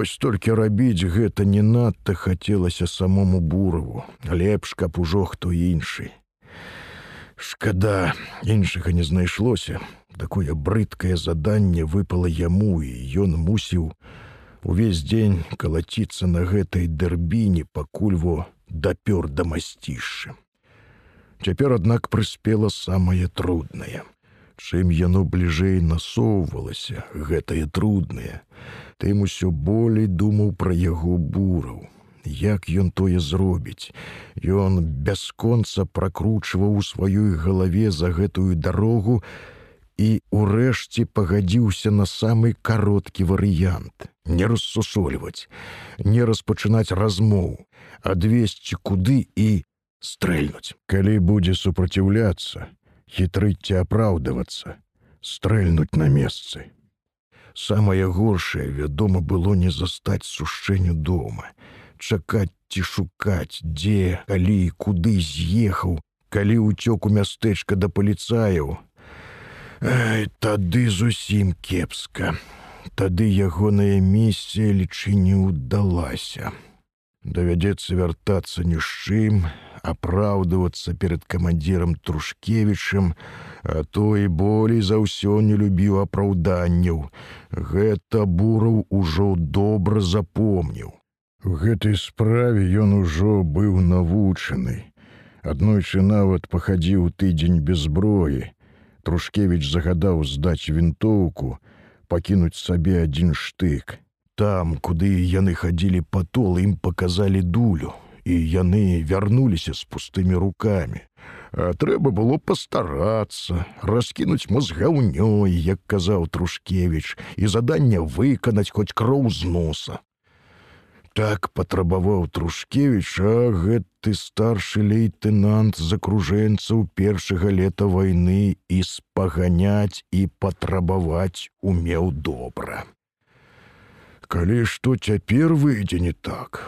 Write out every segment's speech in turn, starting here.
Вось толькі рабіць гэта не надта хацелася самому бураву, лепш каб ужо хто іншы. Шкада, іншага не знайшлося. Такое брыдкае заданне выпала яму і ён мусіў увесь дзень калаціцца на гэтай дэрбіне пакульво дапёр да масцішча. Цяпер, аднак прыспела самае труднае. Чым яно бліжэй насоўвалася, гэтае труднае, тым усё болей думаў пра яго бураў. Як ён тое зробіць? Ён бясконца пракручваў у сваёй галаве за гэтую дарогу і урэшце пагадзіўся на самы кароткі варыянт. Не рассусольваць, не распачынаць размоў, адвесці куды і стрэльнуць. Калі будзе супраціўляцца, хітрыць апраўдавацца, стрэльнуць на месцы. Самае горшае, вядома, было не застаць сушэнню дома, чакаць ці шукаць, дзе, калі, куды з'ехаў, калі ўцёк у мястэчка да паліцаяў. Ай, тады зусім кепска. Тады ягоная місія лічы не ўдалася. Давядзецца вяртацца ні з чым, апраўдвацца перад камандзірам трушкевічам, а то і болей за ўсё не любіў апраўданняў. Гэта бураў ужо добра запомніў. У гэтай справе ён ужо быў навучаны. Аднойчы нават пахадзіў тыдзень без зброі. Трушкевіч загадаў здаць вінтоўку, пакінуць сабе адзін штык. Там, куды яны хадзілі патол, ім паказалі дулю, і яны вярнуліся з пустымі рукамі. А трэба было пастарацца, раскінуць мозгаўнёй, як казаў Трушкевіч, і заданне выканаць хоць кроў з носа. Так патрабаваў Трушкевіч, а гэты старшы лейтенант з акружэнцаў першага лета вайны і спаганяць і патрабаваць умеў добра. Калі што цяпер выйдзе не так,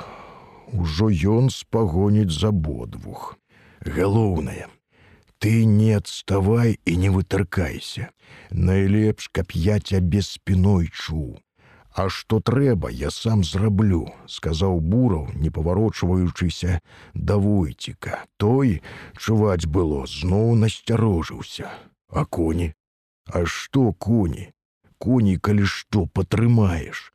ужо ён спагоніць за абодвух. Галоўнае, ты не адставай і не вытыркайся. Найлепш, каб я цябе спіной чуў. А што трэба, я сам зраблю, сказаў бураў, не паварочваючыся да войціка. Той, чуваць было, зноў насцярожыўся. А коні, А што коні? Коні, калі што патрымаеш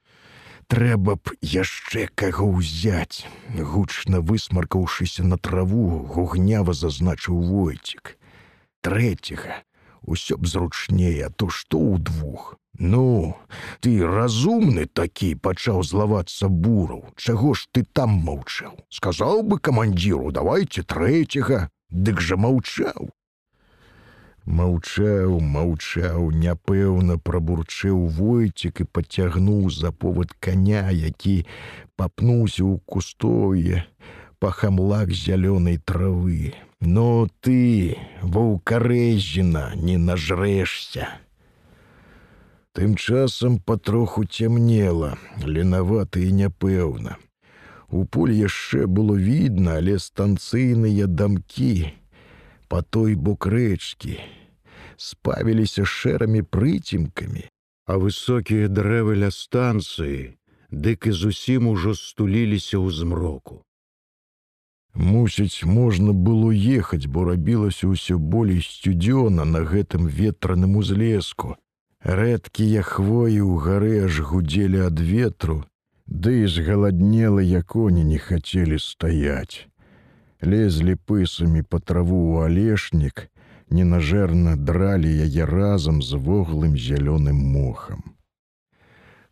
трэба б яшчэ каго ўзяць гучна высмаркаўшыся на траву гугнява зазначыў войцік. Трэцяга усё б зручнее то што ўдвух ну ты разумны такі пачаў злавацца бураў. Чаго ж ты там маўчаў? Сказаў бы камандзіру давайте трэцяга. Дык жа маўчаў Маўчаў, маўчаў, няпэўна прабурчэў войцік і пацягнуў за повод коня, які папнуўся ў кустое па хамлак зялёнай травы. Но ты, ваўкарэзіна, не нажрэшся. Тым часам патроху цямнела, ленавата і няпэўна. У поле яшчэ было відна, але станцыйныя дамкі, по той бок рэчкі, спавіліся шэрамі прыцімкамі, а высокія дрэвы ля станцыі дык і зусім ужо стуліліся ў змроку. Мусіць, можна было ехаць, бо рабілася ўсё болей сцюдзёна на гэтым ветраным узлеску. Рэдкія хвоі ў гары аж гудзелі ад ветру, ды і згаладнелыя коні не хацелі стаяць лезлі пысамі па траву ў алешнік, ненажэрна дралі яе разам з воглым зялёным мохам.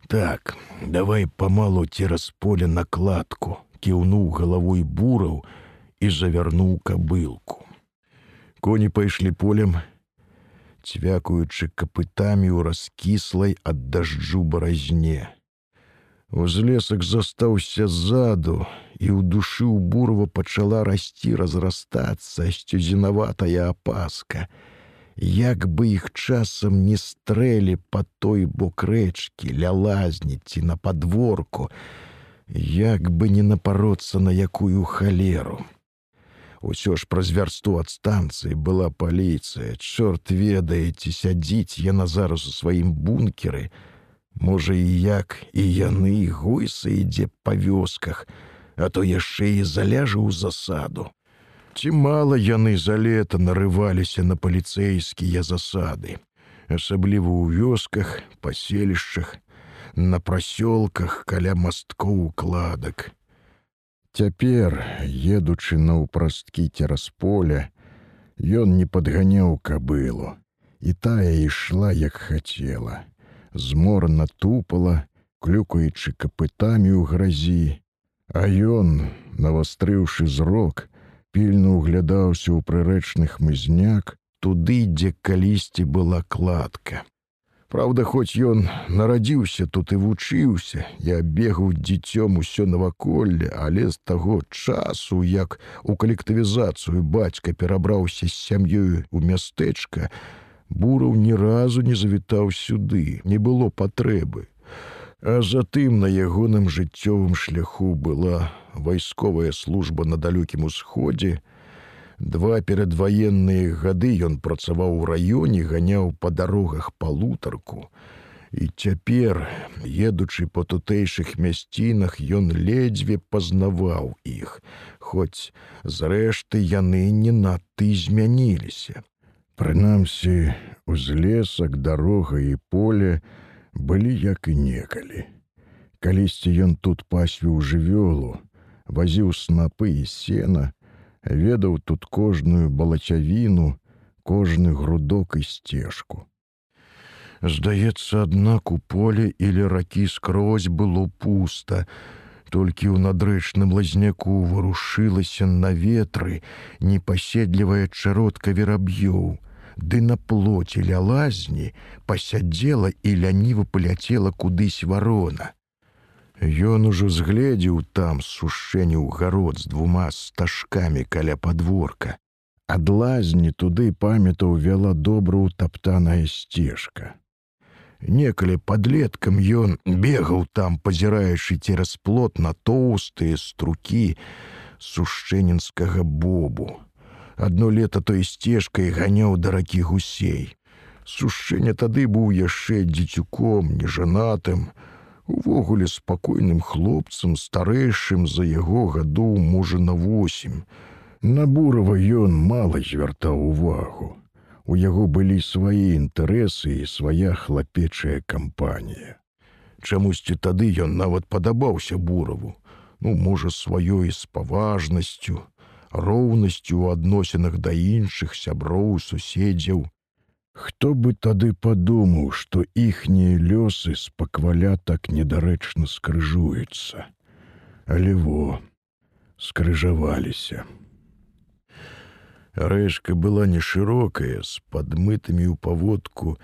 Так, давай памалу цераз поле накладку, кіўнуў галавой бураў і завярнуў кабылку. Коні пайшлі полем, цвякуючы капытамі ў раскіслай ад дажджу баразне. Узлесак застаўся ззаду, і ў душы ў бурва пачала расці разрастацца сцюзінаватая апаска. Як бы іх часам не стрэлі па той бок рэчкі, ля лазніці на падворку, як бы не напароцца на якую халеру. Усё ж праз вярсту ад станцыі была паліцыя, чорт ведаеце, сядзіць яна зараз у сваім бункеры, Можа і як і яны гойса ідзе па вёсках, а то яшчэ і заляжа ў засаду. Ці мала яны за лета нарываліся на паліцэйскія засады, асабліва ў вёсках, паселішчах, на прасёлках каля масткоў укладак. Цяпер, едучы наўпрасткі цераз поля, ён не падганяў кабылу, і тая ішла, як хацела зморна тупала, клюкаючы капытамі ў гразі, А ён, навастрыўшы зрок, пільна ўглядаўся ў прырэчных мызняк туды, дзе калісьці была кладка. Праўда, хоць ён нарадзіўся тут і вучыўся, я бегаў дзіцём усё наваколле, але з таго часу, як у калектывізацыю бацька перабраўся з сям'ёю ў мястэчка, Бураў ні разу не завітаў сюды, не было патрэбы. А затым на ягоным жыццёвым шляху была вайсковая служба на далёкім усходзе. Два перадваенныя гады ён працаваў у раёне, ганяў па дарогах палутарку. І цяпер, едучы па тутэйшых мясцінах, ён ледзьве пазнаваў іх, Хоць зрэшты яны не надты змяніліся. Прынамсі, узлесак, дарога і поле былі як і некалі. Калісьці ён тут пасвіў жывёлу, вазіў снапы і сена, ведаў тут кожную балацявіну, кожны грудок і сцежку. Здаецца, аднак у поле или ракі скрозь было пуста, толькі ў надрэчным лазняку варушылася на ветры непаседлівая чародка вераб'ёў, ды на плоце ля лазні пасядзела і ляніва паляцела кудысь варона. Ён ужо згледзеў там сушэню гарод з двума стажкамі каля падворка. Ад лазні туды памятаў вяла добра ўтаптаная сцежка. Некалі падлеткам ён бегаў там, пазіраючы цераз плот на тоўстыя струкі сушчэнінскага бобу адно лета той сцежкай ганяў да ракі гусей. Сушчэнне тады быў яшчэ дзецюком, нежанатым, увогуле спакойным хлопцам, старэйшым за яго гадоў можа на восем. На бурава ён мала звяртаў увагу. У яго былі свае інтарэсы і свая хлапечая кампанія. Чамусьці тады ён нават падабаўся бураву, ну, можа, сваёй спаважнасцю, роўнасцю ў адносінах да іншых сяброў суседзяў. Хто бы тады падумаў, што іхнія лёсы спакваля так недарэчна скрыжуюцца. Але во скрыжаваліся. Рэшка была нешырокая, з падмытымі ў паводку,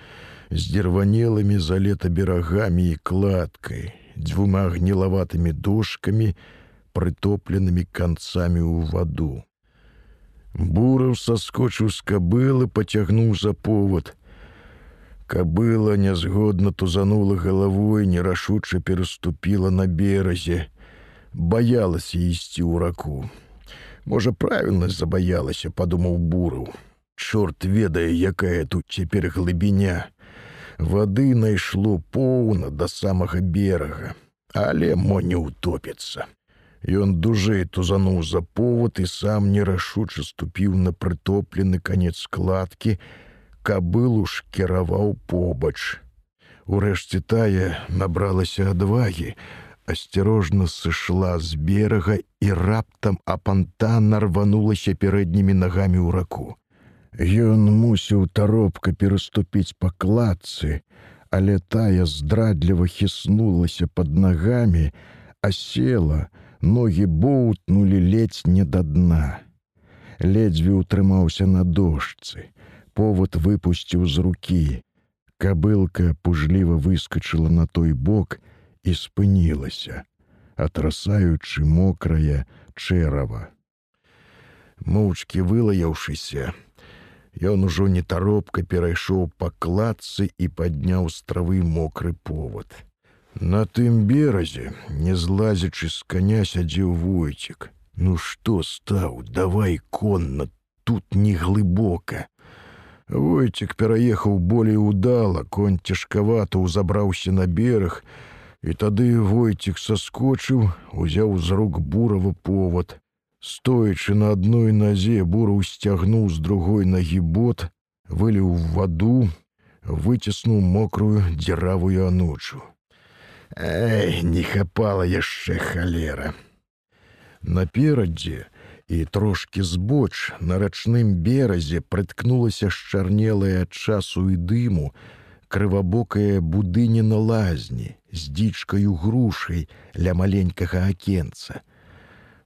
з дерванелымі за лета берагамі і кладкай, дзвюма гнілаватымі дошкамі, прытопленымі канцамі ў ваду. Бураў саскочыў з кабылы, пацягнуў за повод. Кабыла нязгодна тузанула галавой, нерашуча пераступіла на беразе, баялася ісці ў раку. Можа, правільна забаялася, падумаў бураў. Чорт ведае, якая тут цяпер глыбіня. Вады найшло поўна да самага берага, але мо не ўтопіцца. Ён дужэй тузануў за повод і сам нерашуча ступіў на прытоплены канец складкі, кабылу ж кіраваў побач. Урэшце тая набралася адвагі, асцярожна сышла з берага і раптам апантана рванулася пярэднімі нагамі ў раку. Ён мусіў таропка пераступіць па кладцы, але тая здрадліва хіснулася пад нагамі, а села, ногі боўтнулі ледзь не да дна. Ледзьве ўтрымаўся на дошцы, повод выпусціў з рукі. Кабылка пужліва выскочыла на той бок і спынілася, атрасаючы мокрае чэрава. Моўчкі вылаяўшыся, Ён ужо нетаропка перайшоў па кладцы і падняў з травы мокры повод. На тым беразе, не злазячы з каня сядзеў войцік. Ну што стаў, давай конна, тут не глыбока. Войцік пераехаў болей удала, конь цяжкавата ўзабраўся на бераг, і тады войцік саскочыў, узяў з рук бурава повод. Стоячы на адной назе бураў сцягнуў з другой нагі бот, выліў ваду, выціснуў мокрую дзіравую анучу. Эй, не хапала яшчэ халера. Наперадзе, і трошки збоч на рачным беразе прыткнулася шчарнелая ад часу і дыму крывабокая будыня на лазні з дзічкаю грушай ля маленькага акенца.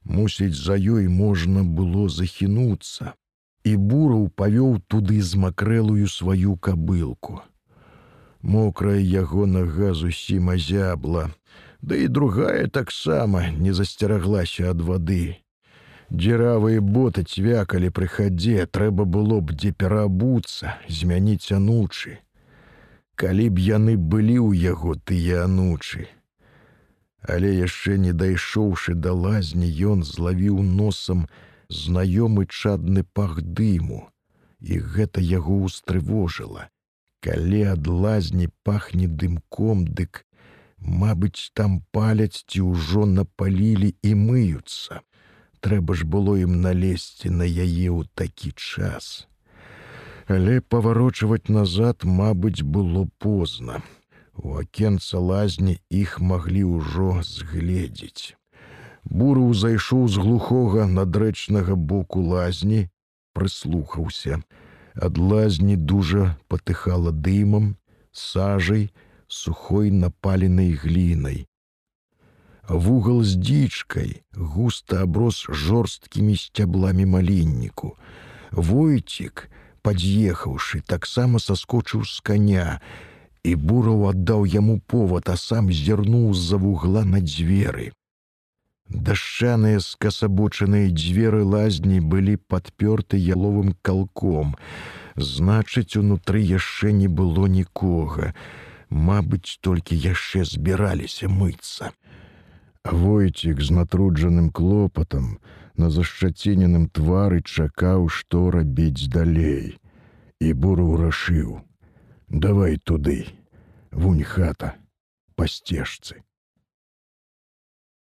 Мусіць, за ёй можна было захінуцца. І бураў павёў туды змакрэлую сваю кабылку. Мокрая яго нага зусім азябла, Да і другая таксама не засцераглася ад вады. Дзіравыя боты цвякалі пры хадзе, трэба было б дзе пераабуцца, змяніць анучы. Калі б яны былі ў яго тыя анучы. Але яшчэ не дайшоўшы да лазні, ён злавіў носам знаёмы чадны пах дыму, і гэта яго ўстрывожыла. Калі ад лазні пахне дымком, дык, Мабыць, там паляць ці ўжо напалілі і мыюцца трэба ж было ім налезці на яе ў такі час. Але паварочваць назад, мабыць, было позна. У акенца лазні іх маглі ўжо згледзець. Буру зайшоў з глухога надрэчнага боку лазні, прыслухаўся. Ад лазні дужа патыхала дымам, сажай, сухой напаленай глінай. Вугал з дзічкай густа аброс жорсткімі сцяблами маленніку. Войцік пад'ехаўшы таксама саскочыў з коня і бураў аддаў яму повод а сам зірнуў з-за вугла на дзверы дашчаныя скасабочаныя дзверы лазні былі падпёрты яловым калком значыць унутры яшчэ не было нікога Мабыць, толькі яшчэ збіраліся мыцца. Войцік з натруджаным клопатам на зашчаціненым твары чакаў, што рабіць далей. І буру рашыў: « Давай туды, вунь хата, па сцежцы.